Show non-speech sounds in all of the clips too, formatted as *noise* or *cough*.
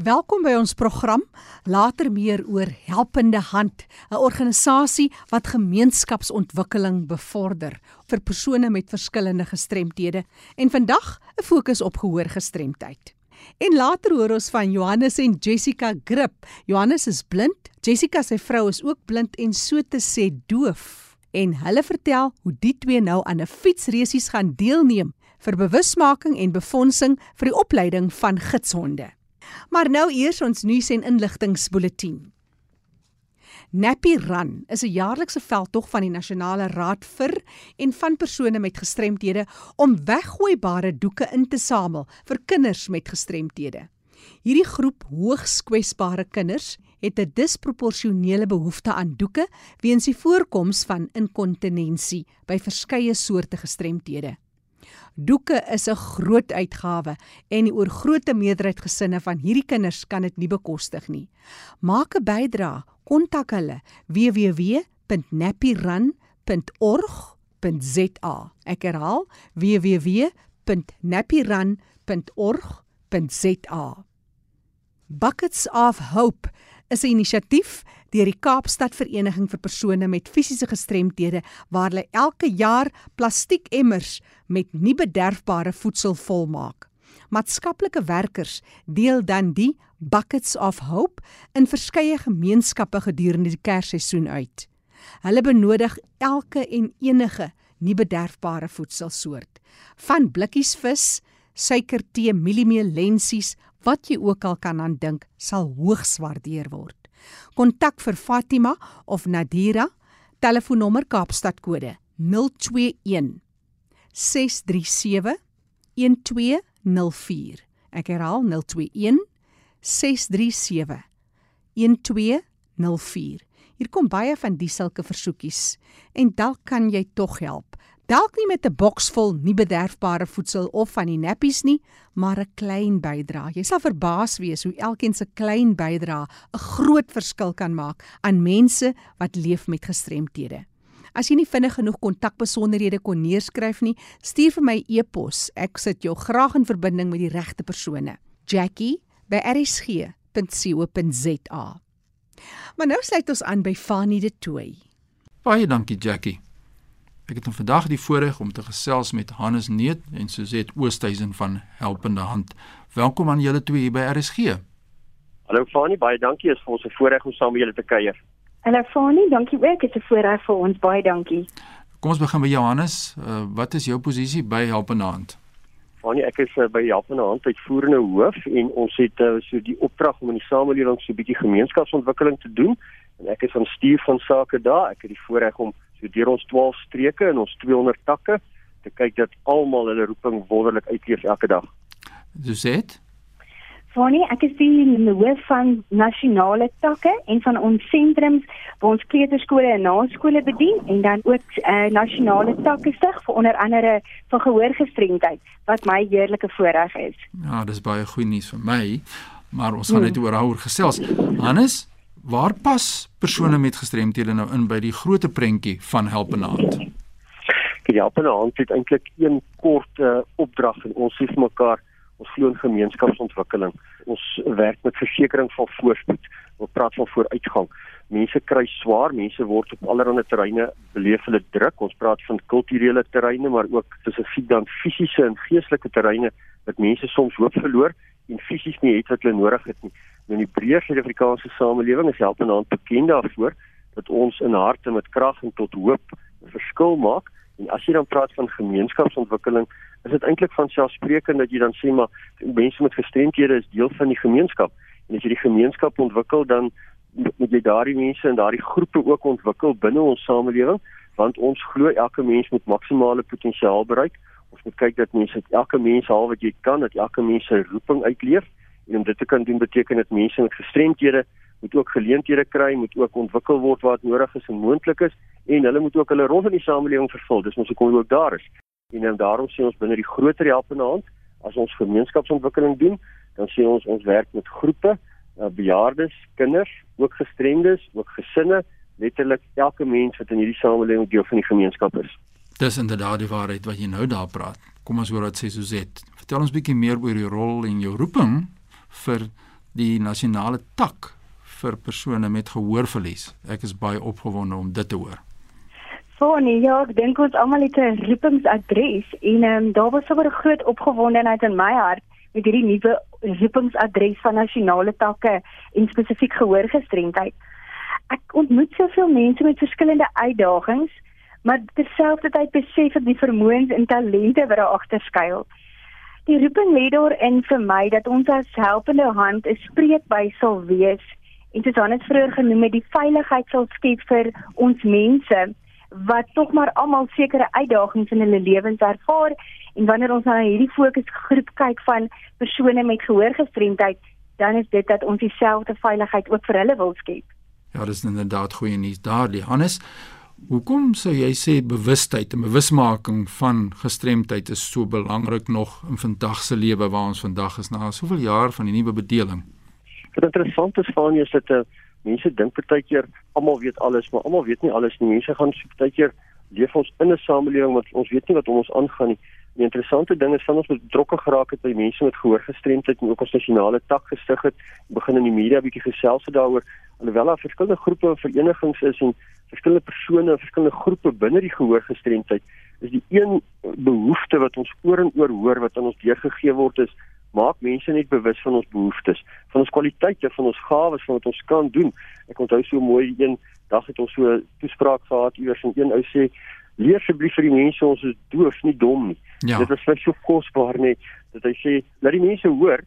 Welkom by ons program. Later meer oor Helpende Hand, 'n organisasie wat gemeenskapsontwikkeling bevorder vir persone met verskillende gestremthede en vandag 'n fokus op gehoorgestremdheid. En later hoor ons van Johannes en Jessica Grip. Johannes is blind, Jessica sy vrou is ook blind en so te sê doof. En hulle vertel hoe die twee nou aan 'n fietsresies gaan deelneem vir bewusmaking en befondsing vir die opleiding van gidshonde. Maar nou eers ons nuus en inligtingsbulletin. Nappy Run is 'n jaarlikse veldtog van die Nasionale Raad vir en van persone met gestremthede om weggooibare doeke in te samel vir kinders met gestremthede. Hierdie groep hoogs kwesbare kinders het 'n disproporsionele behoefte aan doeke weens die voorkoms van inkontinensie by verskeie soorte gestremthede. Doeke is 'n groot uitgawe en die oorgrootste meerderheid gesinne van hierdie kinders kan dit nie bekostig nie. Maak 'n bydrae, kontak hulle www.nappyrun.org.za. Ek herhaal www.nappyrun.org.za. Buckets of Hope is 'n inisiatief deur die Kaapstad Vereniging vir persone met fisiese gestremthede waar hulle elke jaar plastiekemmers met nie bederfbare voedsel volmaak. Maatskaplike werkers deel dan die Buckets of Hope in verskeie gemeenskappe gedurende die Kersseisoen uit. Hulle benodig elke en enige nie bederfbare voedselsoort, van blikkies vis, suikertee, mieliemeel, lensies, wat jy ook al kan aan dink, sal hoogs waardeer word. Kontak vir Fatima of Nadira. Telefoonnommer Kaapstad kode 021 637 1204. Ek herhaal 021 637 1204. Hier kom baie van die sulke versoekies en dalk kan jy tog help. Dalk nie met 'n boks vol nie bederfbare voedsel of van die nappies nie, maar 'n klein bydrae. Jy sal verbaas wees hoe elkeen se klein bydrae 'n groot verskil kan maak aan mense wat leef met gestremthede. As jy nie vinnig genoeg kontakbesonderhede kon neerskryf nie, stuur vir my e-pos. Ek sit jou graag in verbinding met die regte persone. Jackie@rsg.co.za. Maar nou sluit ons aan by Fanie de Tooi. Baie dankie Jackie. Ek het vandag die voorreg om te gesels met Hannes Neet en Suzet Oosthuizen van Helpende Hand. Welkom aan julle twee hier by RSG. Hallo Fani, baie dankie. Dit is vir ons 'n voorreg om saam met julle te kuier. Hallo Fani, dankie ook. Dit is 'n voorreg vir ons. Baie dankie. Kom ons begin by Johannes. Uh, wat is jou posisie by Helpende Hand? Fani, ek is uh, by Helpende Hand uitvoerende hoof en ons het uh, so die opdrag om in die samelewing so 'n bietjie gemeenskapsontwikkeling te doen en ek is van stuur van sake daar. Ek het die voorreg om so deur ons 12 streke en ons 200 takke te kyk dat almal hulle roeping wonderlik uitleef elke dag. Dis dit. Fonnie, ek is die hoof van nasionale takke en van ons sentrums waar ons kleuterskole en naskole bedien en dan ook uh, eh, nasionale takke stig vir onder andere vir gehoorgestremdheid wat my heerlike voorreg is. Ja, dis baie goeie nuus vir my, maar ons gaan net hmm. oor daaroor gesels. Hannes, Waar pas persone met gestremthede nou in by die groot prentjie van Helpende Hand? Die Helpende Hand het eintlik een kort uh, opdrag en ons sê vir mekaar ons glo in gemeenskapsontwikkeling. Ons werk met versekerings van voorspoed. Ons praat van vooruitgang. Mense kry swaar, mense word op allerlei terreine beleef hulle druk. Ons praat van kulturele terreine, maar ook spesifiek dan fisiese en geestelike terreine wat mense soms hoop verloor en fisies nie het wat hulle nodig het nie. Nou, in die breë Suid-Afrikaanse samelewing is help en hand bekend daarvoor dat ons in harte met krag en tot hoop 'n verskil maak. En as jy dan praat van gemeenskapsontwikkeling, is dit eintlik van selfsprekend dat jy dan sê maar mense met gestremthede is deel van die gemeenskap. En as jy die gemeenskap ontwikkel, dan moet jy daardie mense en daardie groepe ook ontwikkel binne ons samelewing, want ons glo elke mens moet maksimale potensiaal bereik ons moet kyk dat mense elke mens haal wat jy kan dat elke mens sy roeping uitleef. En om dit te kan doen beteken dit mense met gestremthede moet ook geleenthede kry moet ook ontwikkel word wat nodig is en moontlik is. En hulle moet ook hulle rol in die samelewing vervul. Dis mos hoekom ook daar is. En dan daarom sien ons binne die groter helpende hand as ons gemeenskapsontwikkeling doen dan sien ons ons werk met groepe uh, bejaardes kinders ook gestremdes ook gesinne letterlik elke mens wat in hierdie samelewing deel van die gemeenskap is Dis inderdaad die waarheid wat jy nou daar praat. Kom ons hoor wat sê Suzet. Vertel ons bietjie meer oor die rol en jou roeping vir die nasionale tak vir persone met gehoorverlies. Ek is baie opgewonde om dit te hoor. Fonnie, ja, ek dink ons almal het 'n roepingsadres en ehm um, daar was sommer 'n groot opgewondenheid in my hart met hierdie nuwe roepingsadres van nasionale takke en spesifiek gehoorgestremdheid. Ek ontmoet soveel mense met verskillende uitdagings, maar terselfdertyd besef ek die vermoëns en talente wat daar agter skuil. Die roeping lê daarin vir my dat ons as helpende hand 'n spreekbuis sal wees en soos Hannes vroeër genoem het, die veiligheid sal skep vir ons mense wat tog maar almal sekere uitdagings in hulle lewens ervaar en wanneer ons na hierdie fokusgroep kyk van persone met gehoorgestremdheid, dan is dit dat ons dieselfde veiligheid ook vir hulle wil skep. Ja, dis inderdaad goeie nuus daardie. Hannes, hoekom sou jy sê bewustheid en bewusmaking van gestremdheid is so belangrik nog in vandag se lewe waar ons vandag is na soveel jaar van die nuwe bedeling? Wat interessant is van jy is dit 'n uh, mense dink partykeer almal weet alles, maar almal weet nie alles nie. Mense gaan partykeer leef ons in 'n samelewing wat ons weet nie wat om ons aangaan nie. Die interessante ding is van ons betrokke geraak het by mense met gehoorgestremdheid en ook ons nasionale tak gestig het. Begin in die media bietjie gesels het daaroor alhoewel daar verskillende groepe en verenigings is en verskillende persone en verskillende groepe binne die gehoorgestremdheid is die een behoefte wat ons oor en oor hoor wat aan ons deurgegee word is maak mense net bewus van ons behoeftes, van ons kwaliteite, van ons gawes, van wat ons kan doen. Ek onthou so mooi een dag het ons so 'n toespraak gehad iewers en een ou sê leer asseblief vir die mense ons is doof, nie dom nie. Ja. Dit is vir so kosbaar net dat hy sê laat die mense hoor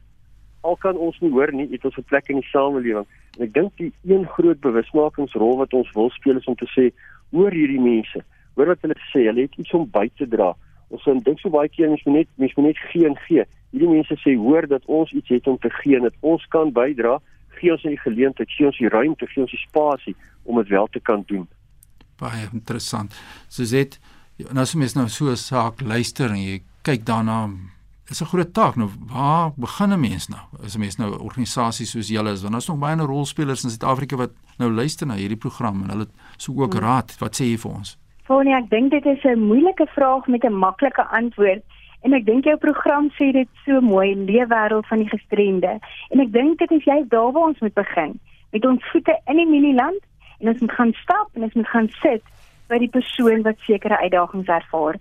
al kan ons nie hoor nie, het ons 'n plek in die samelewing. En ek dink die een groot bewusmakingsrol wat ons wil speel is om te sê hoor hierdie mense, hoor wat hulle sê, hulle het iets om by te dra. Ons dink so baie keer mens moet net mens moet net gee en gee hierdie mense sê hoor dat ons iets het om te gee en dat ons kan bydra, gee ons die geleentheid, gee ons die ruimte, gee ons die spasie om dit wel te kan doen. Baie interessant. So dit nou as mens nou so 'n saak luister en jy kyk daarna is 'n groot taak. Nou waar begin 'n mens nou? As 'n mens nou organisasies soos julle is? Want ons nog baie rolspelers in Suid-Afrika wat nou luister na hierdie program en hulle so ook hmm. raad. Wat sê jy vir ons? Fonie ek dink dit is 'n moeilike vraag met 'n maklike antwoord. En ek dink jou program sê dit so mooi, leefwêreld van die gestremde. En ek dink dit is jy daar waar ons moet begin, met ons voete in die minieland en ons moet gaan stap en ons moet gaan sit by die persoon wat sekere uitdagings ervaar.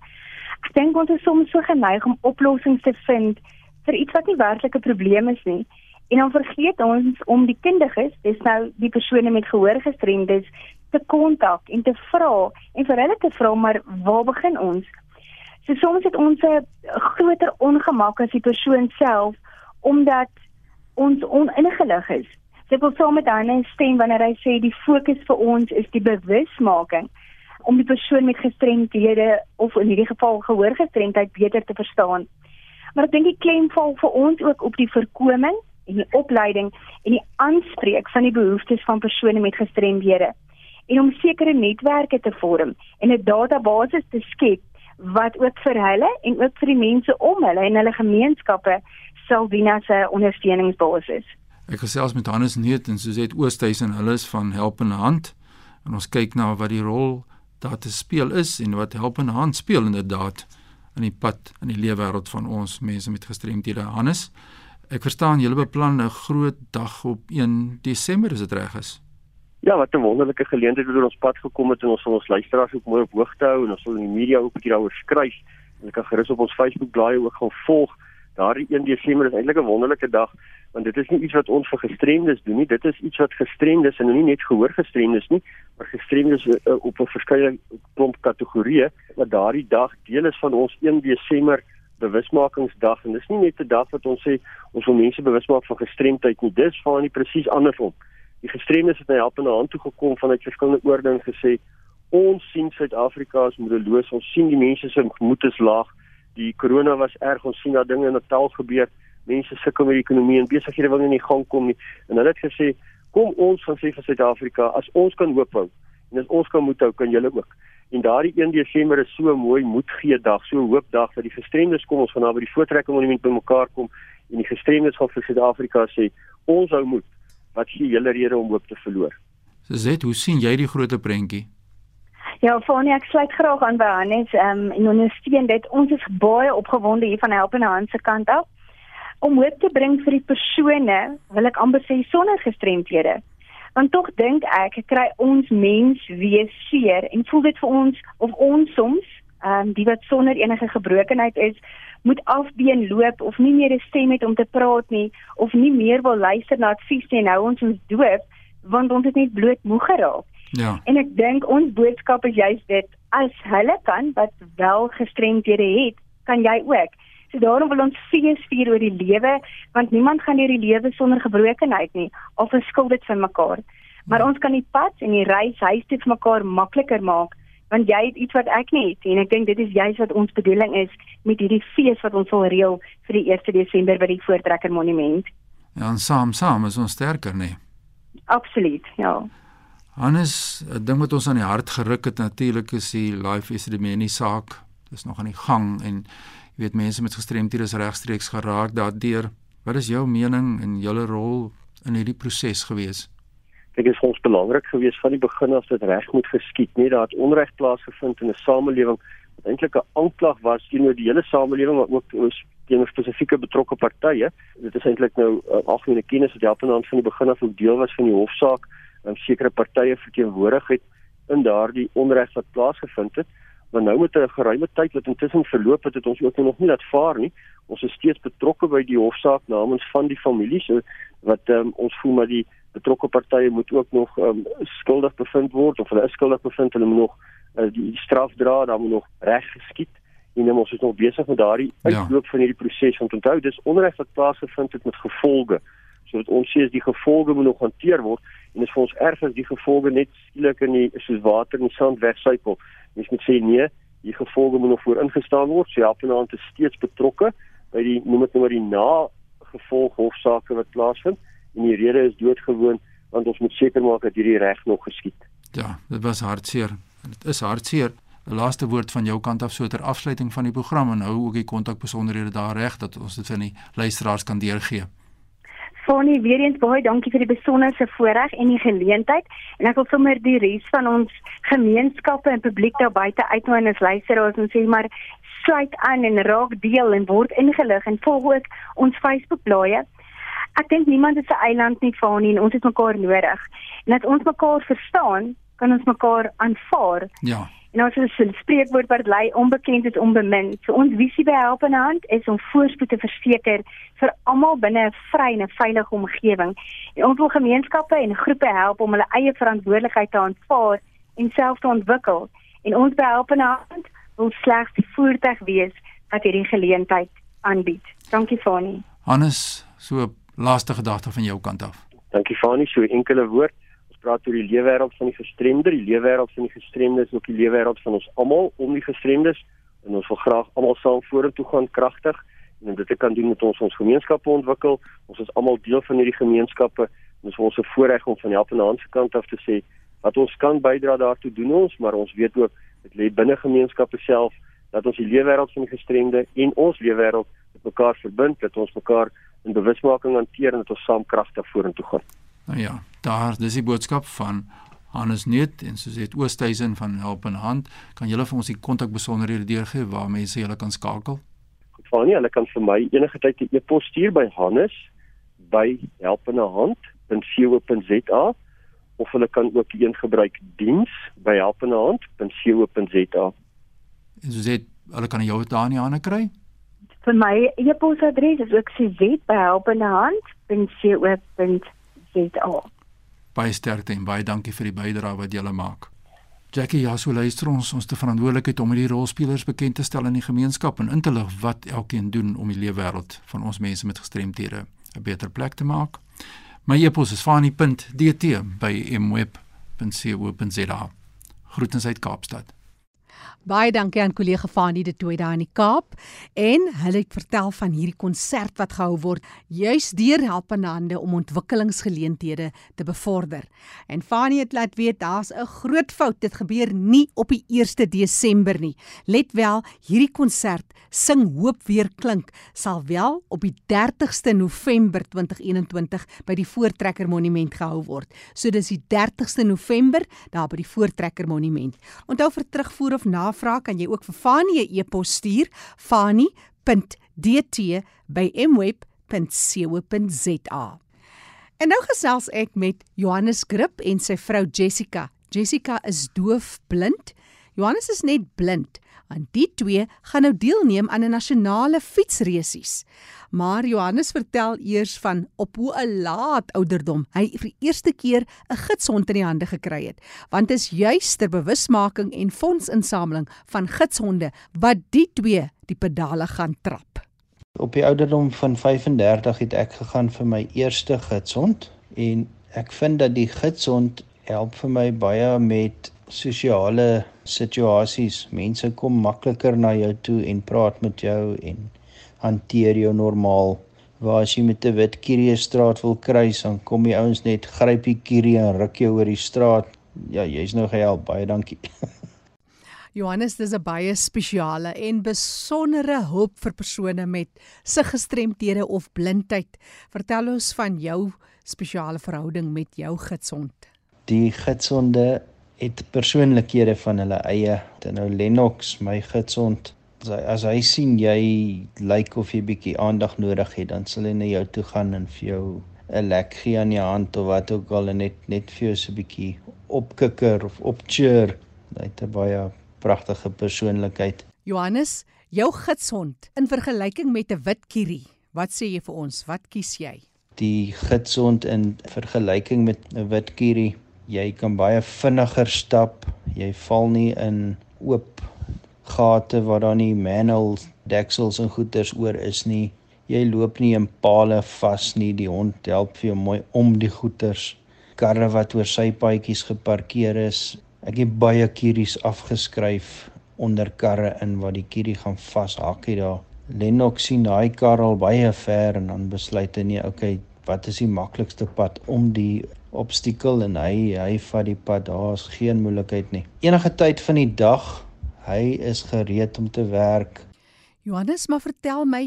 Ek dink ons is soms so geneig om oplossings te vind vir iets wat nie werklik 'n probleem is nie. En dan vergeet ons om die kundiges, dis nou die persone met gehoorgestremdes te kontak en te vra en vir hulle te vra maar waar begin ons? So soms het ons 'n groter ongemak as die persoon self omdat ons oningelig is. Dit wil saam met hy stem wanneer hy sê die fokus vir ons is die bewusmaking om die persoon met gestremdhede of in hierdie geval gehoorgestremdheid beter te verstaan. Maar ek dink die klem val vir ons ook op die voorkoming en die opleiding en die aanspreek van die behoeftes van persone met gestremdhede en om sekere netwerke te vorm en 'n database te skep wat ook vir hulle en ook vir die mense om hulle en hulle gemeenskappe sal dien as 'n ondersteuningsbasis. Ek gesels met Hannes Neut en Suzette Oosthuis en hulle is van Helpende Hand en ons kyk na wat die rol daar te speel is en wat Helpende Hand speel inderdaad in die pad in die leefwêreld van ons mense met gestremdhede. Hannes, ek verstaan julle beplan 'n groot dag op 1 Desember as dit reg is. Ja, wat 'n wonderlike geleentheid het ons pad gekom het en ons sal ons luisteraars ook mooi op hoogte hou en ons sal in die media ook 'n bietjie daaroor skryf. En ek kan gerus op ons Facebook blaai ook gaan volg. Daardie 1 Desember is eintlik 'n wonderlike dag want dit is nie iets wat ons vir gestremdes doen nie. Dit is iets wat gestremdes en nie net gehoor gestremdes nie, maar gestremdes uh, op 'n verskeie klomp kategorieë wat daardie dag deel is van ons 1 Desember bewusmakingsdag en dis nie net 'n dag wat ons sê ons wil mense bewus maak van gestremdheid nie. Dis van nie presies andersom die gestremdes het na helpende hand toe gekom vanuit verskillende oorde en gesê ons sien Suid-Afrika as moedeloos, ons sien die mense se gemoed is laag. Die corona was erg, ons sien dat dinge in Natal gebeur. Mense sukkel met die ekonomie en besighede wil nie in gang kom nie. En hulle het gesê, kom ons gaan sê vir Suid-Afrika, as ons kan hoop hou en as ons kan moed hou, kan julle ook. En daardie 1 Desember is so 'n mooi moedgee dag, so 'n hoopdag dat die gestremdes kom ons gaan daar by die voortrekking monument bymekaar kom en die gestremdes gaan vir Suid-Afrika sê, ons hou moed wat gee julle rede om hoop te verloor. Suzet, hoe sien jy die groot prentjie? Ja, Fanie, ek sluit graag aan by Hannes. Ehm um, en ondersteun dit. Ons is baie opgewonde hier van Helpende Hand se kant af. Om hoop te bring vir die persone, wil ek amper sê sonder gestremthede. Want tog dink ek, ek kry ons mens wees seer en voel dit vir ons of ons soms, ehm um, die wat sonder enige gebrokenheid is, moet afbeen loop of nie meer 'n stem het om te praat nie of nie meer wil luister na advies nie en nou ons ons doop want ons het net bloot moeg geraak. Ja. En ek dink ons boodskap is juist dit as hulle kan wat wel gestremdhede het, kan jy ook. So daarom wil ons fees vier oor die lewe want niemand gaan deur die lewe sonder gebrokenheid nie of verskil dit van mekaar. Maar ons kan die pad en die reis huis toe vir mekaar makliker maak want jy het iets wat ek nie het en ek dink dit is juist wat ons bedoeling is met hierdie fees wat ons wil reël vir die 1 Desember by die Voortrekker Monument. Ja, en saam saam is ons sterker, nee. Absoluut, ja. Hannes, 'n ding wat ons aan die hart geruk het natuurlik is die life is die menie saak. Dis nog aan die gang en jy weet mense met gestremthede is regstreeks geraak daardeur. Wat is jou mening en julle rol in hierdie proses gewees? Dit is ons belangrik geweest van die begin af dat reg moet geskied, nie dat onreg plaasgevind in 'n samelewing wat eintlik 'n aanklag was teenoor die hele samelewing maar ook teenoor spesifieke betrokke partye. Dit is eintlik nou uh, algemene kennis wat help aan van die begin af ook deel was van die hofsaak om sekere partye verteenwoordig het in daardie onreg wat plaasgevind het. Maar nou met 'n geruime tyd wat intussen verloop het, het ons ook nog nie laat vaar nie. Ons is steeds betrokke by die hofsaak namens van die families so wat um, ons voel maar die betrokke partye moet ook nog um, skuldig bevind word of hulle is skuldig bevind hulle moet nog uh, die straf dra dan moet nog reg geskied en ons is nog besig met daardie ja. uitloop van hierdie proses want onthou dis onreg wat plaasgevind het met gevolge so wat ons sê is die gevolge moet nog hanteer word en dit is vir ons erg as die gevolge net skielik in die soos water in die sand wegsykel mens moet sê nee die gevolge moet nog vooringestaan word so help en aan te steeds betrokke by die noem dit nou maar die na gevolg hofsaake wat plaasvind en die rede is doodgewoon want ons moet seker maak dat hierdie reg nog geskied. Ja, dit was hartseer. Dit is hartseer. 'n Laaste woord van jou kant af so ter afsluiting van die program en hou ook die kontakbesonderhede daar reg dat ons dit vir die luisteraars kan deurgee. Fanie, weer eens baie dankie vir die besonderse voorreg en die geleentheid en ek wil sommer die res van ons gemeenskappe en publiek daar buite uitnooi en as luisteraars en sê maar sluit aan en raak deel en word ingelig en volg ook ons Facebook bladsy ek dink niemand is 'n eiland nie nie en ons het mekaar nodig. En as ons mekaar verstaan, kan ons mekaar aanvaar. Ja. En ons het 'n spreekwoord wat lei onbekend is onbemind. So ons visie by Helpende Hand is om voorspoed te verseker vir almal binne 'n vry en veilige omgewing. En ons wil gemeenskappe en groepe help om hulle eie verantwoordelikheid te aanvaar en self te ontwikkel. En ons by Helpende Hand wil slegs die voertuig wees wat hierdie geleentheid aanbied. Dankie Fani. Hannes, so laaste gedagte van jou kant af. Dankie Fani, so 'n enkele woord. Ons praat oor die leefwêreld van die gestremde, die leefwêreld van die gestremdes, ook die leefwêreld van ons almal om die gestremdes en ons wil graag almal saam vorentoe gaan kragtig en dit te kan doen met ons ons gemeenskappe ontwikkel. Ons is almal deel van hierdie gemeenskappe en dit is ons voorreg om van help aan die ander kant af te sê wat ons kan bydra daartoe doen ons, maar ons weet ook dit lê binne gemeenskappe self dat ons die leefwêreld van die gestremde en ons leefwêreld met mekaar verbind, dat ons mekaar en bewusmaking hanteer en dat ons saam kragtig vorentoe gaan. Nou ja, daar dis die boodskap van Hannes Net en soos dit Oosthuizen van Help en Hand, kan julle vir ons die kontakbesonderhede deurgee waar mense julle kan skakel? Goed, Fanie, hulle kan vir my enige tyd 'n e-pos stuur by Hannes by helpenehand.co.za of hulle kan ook een gebruik diens by helpenehand.co.za. En soos dit hulle kan jou daar in die hande kry? vir my e-posadres is ook cz@helpendehand.co.za. Baie sterkte en baie dankie vir die bydrae wat julle maak. Jackie, ja, so luister ons ons te verantwoordelikheid om hierdie rolspelers bekend te stel in die gemeenskap en in te lig wat elkeen doen om die leefwêreld van ons mense met gestremthede 'n beter plek te maak. My e-pos is fani.dt by mweb.co.za. Groetens uit Kaapstad. Baie dankie aan kollega Fanie de Tooi daar in die Kaap en hulle het vertel van hierdie konsert wat gehou word juis deur Helpende Hande om ontwikkelingsgeleenthede te bevorder. En Fanie het laat weet daar's 'n groot fout. Dit gebeur nie op die 1 Desember nie. Let wel, hierdie konsert Sing Hoop weer klink sal wel op die 30ste November 2021 by die Voortrekker Monument gehou word. So dis die 30ste November daar by die Voortrekker Monument. Onthou vir terugvoer of navraag kan jy ook vir Fanie 'n e-pos stuur fani.dt@mweb www.rsg.co.za. En nou gesels ek met Johannes Grip en sy vrou Jessica. Jessica is doofblind. Johannes is net blind. En die twee gaan nou deelneem aan 'n nasionale fietsresies. Maar Johannes vertel eers van op hoe 'n laat ouderdom hy vir die eerste keer 'n gidshond in die hande gekry het, want dit is juis ter bewusmaking en fondsinsameling van gidshonde wat die twee die pedale gaan trap. Op die ouderdom van 35 het ek gegaan vir my eerste gidshond en ek vind dat die gidshond help vir my baie met sosiale situasies. Mense kom makliker na jou toe en praat met jou en hanteer jou normaal. Waar as jy met 'n wit kierie straat wil kruis, dan kom die ouens net gryp die kierie en ruk jou oor die straat. Ja, jy's nou gehelp. Baie dankie. *laughs* Johannes, dis 'n baie spesiale en besondere hulp vir persone met siggestremthede of blindheid. Vertel ons van jou spesiale verhouding met jou gidshond. Die gidshonde het persoonlikhede van hulle eie. Dit nou Lennox, my gidshond, as hy sien jy lyk of jy bietjie aandag nodig het, dan sal hy na jou toe gaan en vir jou 'n lek gee aan jou hand of wat ook al en net net vir jou so 'n bietjie opkikker of opcheer. Hy het 'n baie pragtige persoonlikheid. Johannes, jou gidshond in vergelyking met 'n wit kierie. Wat sê jy vir ons? Wat kies jy? Die gidshond in vergelyking met 'n wit kierie, jy kan baie vinniger stap. Jy val nie in oop gate waar daar nie manhole deksels en goeters oor is nie. Jy loop nie in palle vas nie. Die hond help vir jou mooi om die goeters. Karre wat oor sy paadjies geparkeer is, Ek het baie kieries afgeskryf onder karre in waar die kierie gaan vashakkie daar. Lennox sien daai kar al baie ver en dan besluit hy nee, okay, wat is die maklikste pad om die obstakel en hy hy vat die pad. Daar's geen moeilikheid nie. Enige tyd van die dag, hy is gereed om te werk. Johannes, maar vertel my,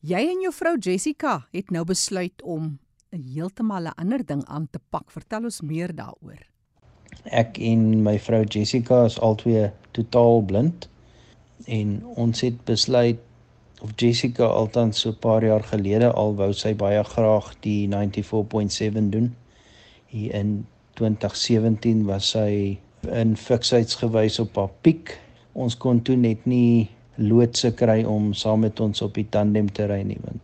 jy en jou vrou Jessica het nou besluit om 'n heeltemal 'n ander ding aan te pak. Vertel ons meer daaroor. Ek en my vrou Jessica is albei totaal blind en ons het besluit of Jessica altans so 'n paar jaar gelede al wou sy baie graag die 94.7 doen. Hier in 2017 was sy in fiksheidsgewys op haar piek. Ons kon toe net nie loodse kry om saam met ons op die tandem te ry nie want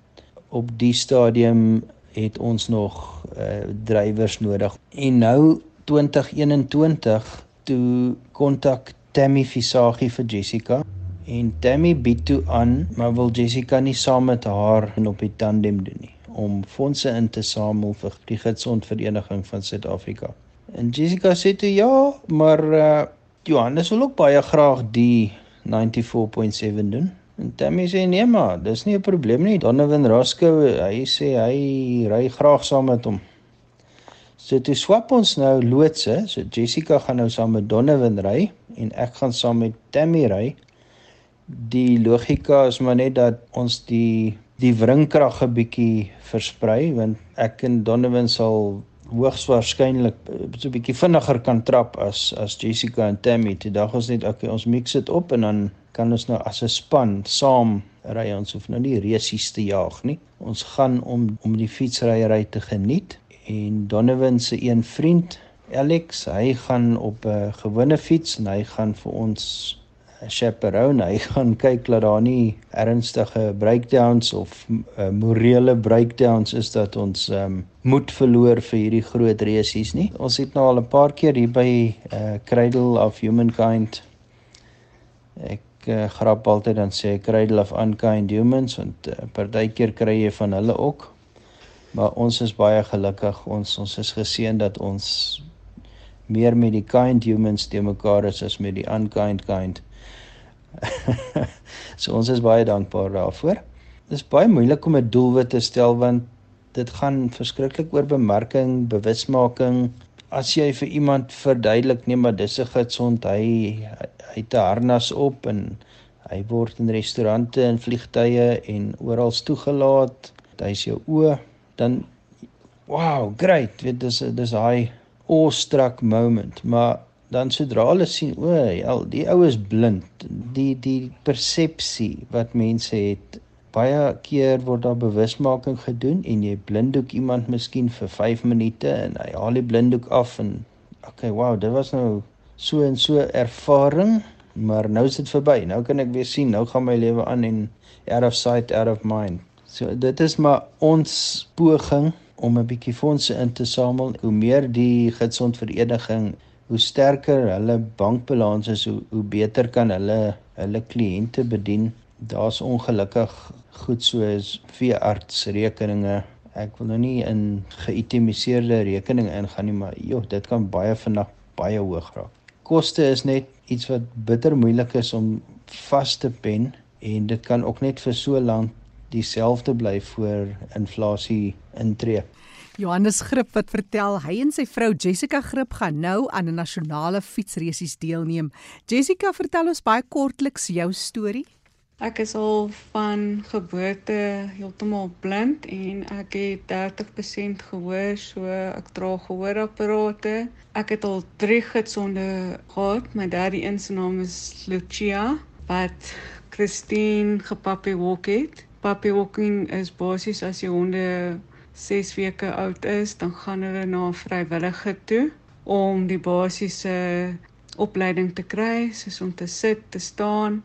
op die stadium het ons nog uh, drywers nodig. En nou 2021 toe kontak Tammy Visagie vir Jessica en Tammy bied toe aan maar wil Jessica nie saam met haar en op die tandem doen nie om fondse in te samel vir die Gidsondvereniging van Suid-Afrika. En Jessica sê toe ja, maar uh, Johannes wil ook baie graag die 94.7 doen. En Tammy sê nee maar, dis nie 'n probleem nie. Donovan Roscoe, hy sê hy ry graag saam met hom. So toe swap ons nou loodse. So Jessica gaan nou saam met Donovan ry en ek gaan saam met Tammy ry. Die logika is maar net dat ons die die wringkrag 'n bietjie versprei want ek en Donovan sal hoogs waarskynlik so 'n bietjie vinniger kan trap as as Jessica en Tammy. Toe dink ons net okay, ons mix dit op en dan kan ons nou as 'n span saam ry. Ons hoef nou nie resies te jaag nie. Ons gaan om om die fietsryery te geniet en Donovan se een vriend Alex, hy gaan op 'n gewone fiets en hy gaan vir ons chaperone. Hy gaan kyk dat daar nie ernstige breakdowns of uh, morele breakdowns is dat ons um, moed verloor vir hierdie groot resies nie. Ons het nou al 'n paar keer hier by uh, Cradle of Humankind ek uh, grap altyd dan sê Cradle of Unkind Humans want uh, partykeer kry jy van hulle ook Maar ons is baie gelukkig. Ons ons is geseën dat ons meer met die kind humans te mekaar is as met die unkind kind. *laughs* so ons is baie dankbaar daarvoor. Dit is baie moeilik om 'n doelwit te stel want dit gaan verskriklik oor bemarking, bewusmaking. As jy vir iemand verduidelik nee maar dis 'n gesond hy hy het 'n harnas op en hy word in restaurante en vliegtye en oral toegelaat. Hy is jou oë dan wow, great. Weet dis dis hy awestruck moment, maar dan sodra hulle sien o, ja, die ou is blind. Die die persepsie wat mense het Baie keer word daar bewusmaking gedoen en jy blinddoek iemand miskien vir 5 minute en hy haal die blinddoek af en okay, wow, dit was nou so en so ervaring, maar nou is dit verby. Nou kan ek weer sien, nou gaan my lewe aan en out of sight, out of mind. So dit is maar ons poging om 'n bietjie fondse in te samel. Hoe meer die gidsondvereniging, hoe sterker hulle bankbalans is, hoe, hoe beter kan hulle hulle kliënte bedien. Daar's ongelukkig goed soos veeartsrekeninge. Ek wil nou nie in geïtemiseerde rekeninge ingaan nie, maar joh, dit kan baie vinnig baie hoog raak. Koste is net iets wat bitter moeilik is om vas te pen en dit kan ook net vir so lank dieselfde bly voor inflasie intree. Johannes Grip wat vertel hy en sy vrou Jessica Grip gaan nou aan 'n nasionale fietsresies deelneem. Jessica, vertel ons baie kortliks jou storie. Ek is al van geboorte heeltemal blind en ek het 30% gehoor, so ek dra gehoorapparate. Ek het al 3 gidsonde gehad. My derde een se naam is Lucia wat Christine gepappie walk het. Puppy walking is basies as jy honde 6 weke oud is, dan gaan hulle na 'n vrywillige toe om die basiese opleiding te kry, soos om te sit, te staan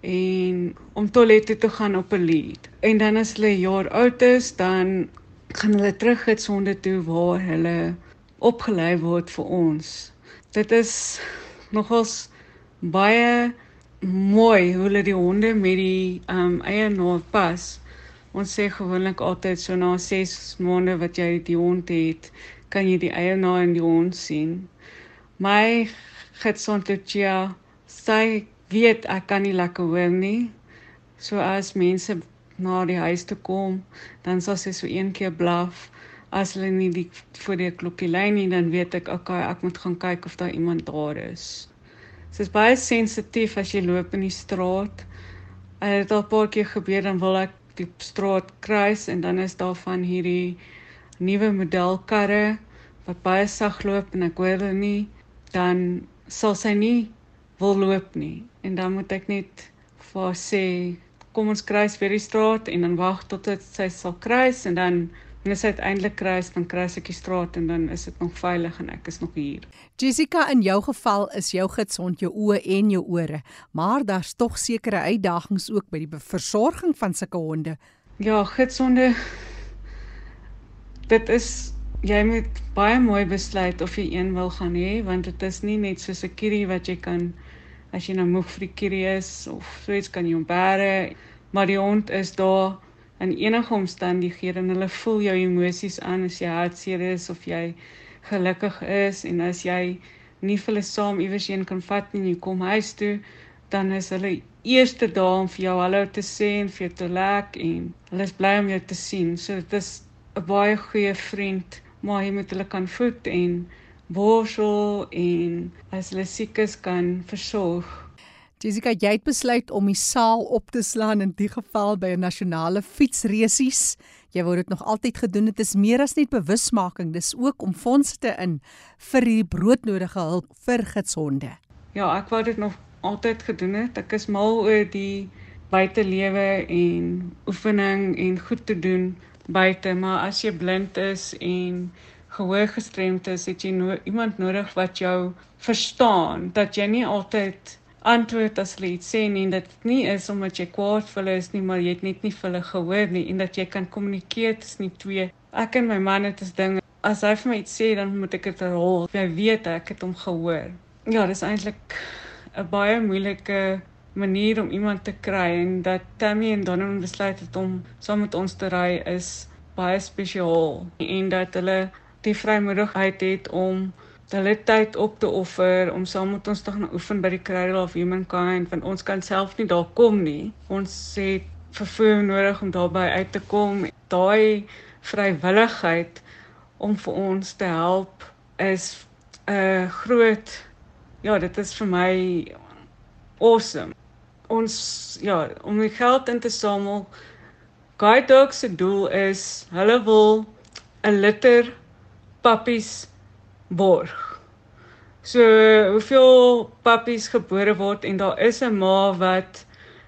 en om toilet toe te gaan op 'n lead. En dan as hulle jaar oud is, dan gaan hulle terug het sonde toe waar hulle opgelei word vir ons. Dit is nogals baie mooi hoe hulle die honde met die um eienaar pas. Ons sê gewoonlik altyd so na 6 maande wat jy die hond het, kan jy die eienaar en die hond sien. My getsontetjia sê weet ek kan nie lekker hoor nie. So as mense na die huis toe kom, dan sal sy so een keer blaf. As hulle nie die voor die klokkie lê nie, dan weet ek okay, ek moet gaan kyk of daar iemand daar is. Dit is baie sensitief as jy loop in die straat. Dit het al 'n paar keer gebeur dan wil ek die straat kruis en dan is daar van hierdie nuwe modelkarre wat baie sag loop en ek hoor hulle nie, dan sal sy nie wil loop nie. En dan moet ek net vir sê kom ons kruis weer die straat en dan wag tot dit sy sal kruis en dan En as dit uiteindelik kruis, dan kruis ek die straat en dan is dit nog veilig en ek is nog hier. Jessica, in jou geval is jou gitsond jou oë en jou ore, maar daar's tog sekere uitdagings ook by die versorging van sulke honde. Ja, gitsonde dit is jy moet baie mooi besluit of jy een wil gaan hê want dit is nie net soos 'n kierie wat jy kan as jy nou moeg vir die kierie is of so iets kan jy hom bære, maar die hond is daar in enige omstandighede en hulle voel jou emosies aan as jy hartseer is of jy gelukkig is en as jy nie vir hulle saam iewers heen kan vat nie en jy kom huis toe dan is hulle eerste dae om vir jou hallo te sê en vir jou te lek en hulle is bly om jou te sien. So dit is 'n baie goeie vriend maar jy moet hulle kan voed en borsel en as hulle siek is kan versorg Jessica, jy het besluit om die saal op te slaan in die geval by 'n nasionale fietsresies. Jy wou dit nog altyd gedoen. Dit is meer as net bewusmaking, dis ook om fondse te in vir die broodnodige hulp vir gitsonde. Ja, ek wou dit nog altyd gedoen het. Ek is mal oor die buitelewe en oefening en goed te doen buite, maar as jy blind is en gehoor gestremd is, het jy no iemand nodig wat jou verstaan, dat jy nie altyd antwoord as hulle iets sê nie en dit nie is omdat jy kwaad vir hulle is nie, maar jy het net nie vir hulle gehoor nie en dat jy kan kommunikeer tussen die twee. Ek en my man het 'n ding, as hy vir my iets sê, dan moet ek dit herhaal. Jy weet ek het hom gehoor. Ja, dis eintlik 'n baie moeilike manier om iemand te kry en dat Tammy en Donald besluit het om saam met ons te ry is baie spesiaal en dat hulle die vrymoedigheid het om hulle tyd op te offer om saam met ons te gaan oefen by die Cradle of Humankind want ons kan self nie daar kom nie. Ons het vervoer nodig om daarby uit te kom. Daai vrywilligheid om vir ons te help is 'n uh, groot ja, dit is vir my awesome. Ons ja, om die geld in te samel. Guide Dogs se doel is hulle wil 'n litter pappies borg. So hoeveel pappies gebore word en daar is 'n ma wat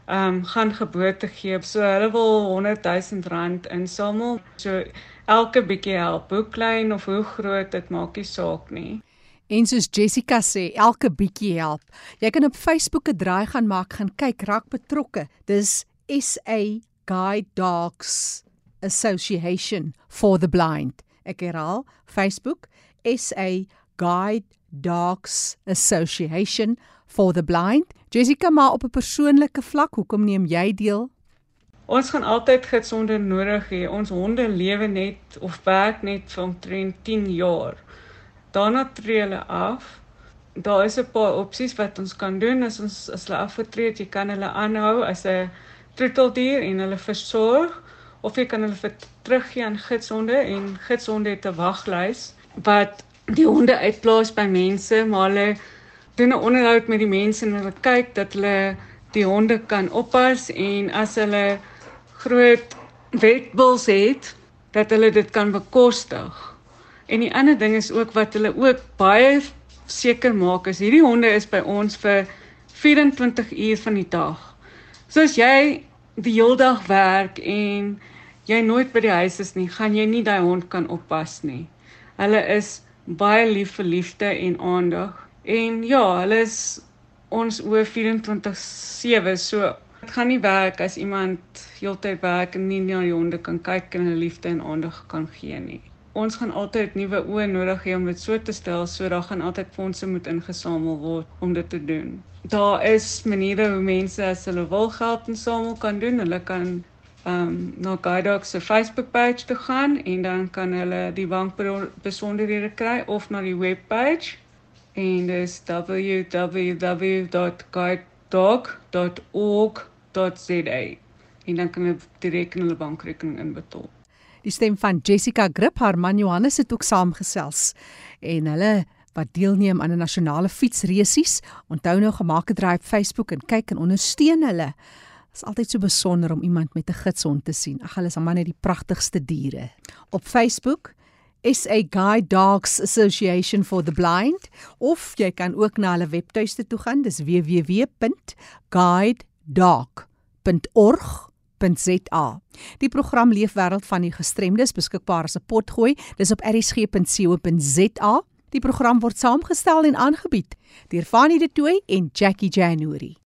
ehm um, gaan geboorte gee. So hulle wil 100 000 rand insamel. So elke bietjie help, hoe klein of hoe groot dit maak nie saak nie. En soos Jessica sê, elke bietjie help. Jy kan op Facebook 'n draai gaan maak, gaan kyk, raak betrokke. Dis SA Guide Dogs Association for the Blind. Ek herhaal, Facebook SA Guide Dogs Association for the Blind. Jessica, maar op 'n persoonlike vlak, hoekom neem jy deel? Ons gaan altyd gesonde nodig hê. Ons honde lewe net of werk net vir omtrent 10 jaar. Daarna tree hulle af. Daar is 'n paar opsies wat ons kan doen as ons as hulle afgetree het. Jy kan hulle aanhou as 'n troeteldier en hulle versorg of jy kan hulle teruggee aan gidshonde en gidshonde het 'n waglys wat die honde uitplaas by mense, maar hulle doen 'n onderhoud met die mense en hulle kyk dat hulle die honde kan oppas en as hulle groot wetbuls het dat hulle dit kan bekostig. En die ander ding is ook wat hulle ook baie seker maak is hierdie honde is by ons vir 24 uur van die dag. So as jy die hele dag werk en jy nooit by die huis is nie, gaan jy nie daai hond kan oppas nie. Hulle is baie lief vir liefde en aandag. En ja, hulle is ons oor 24/7, so dit gaan nie werk as iemand heeltyd werk en nie na die honde kan kyk en hulle liefde en aandag kan gee nie. Ons gaan altyd nuwe oë nodig hê om dit so te stel, so daar gaan altyd fondse moet ingesamel word om dit te doen. Daar is maniere hoe mense as hulle wil geld insamel kan doen. Hulle kan um na Guidedogs se Facebook page te gaan en dan kan hulle die bankbesonderhede kry of na die webpage en dis www.guidedog.org.za en dan kan jy direk in hulle bankrekening inbetaal. Die stem van Jessica Grip, haar man Johannes het ook saamgesels en hulle wat deelneem aan 'n nasionale fietsresies. Onthou nou gemaak 'n draai op Facebook en kyk en ondersteun hulle is altyd so besonder om iemand met 'n gidshond te sien. Ag, hulle is almal net die pragtigste diere. Op Facebook SA Guide Dogs Association for the Blind of jy kan ook na hulle webtuiste toe gaan. Dis www.guidedog.org.za. Die program Leefwêreld van die Gestremdes beskikbaar as 'n potgooi. Dis op erisg.co.za. Die program word saamgestel en aangebied deur Fanie De Tooy en Jackie January.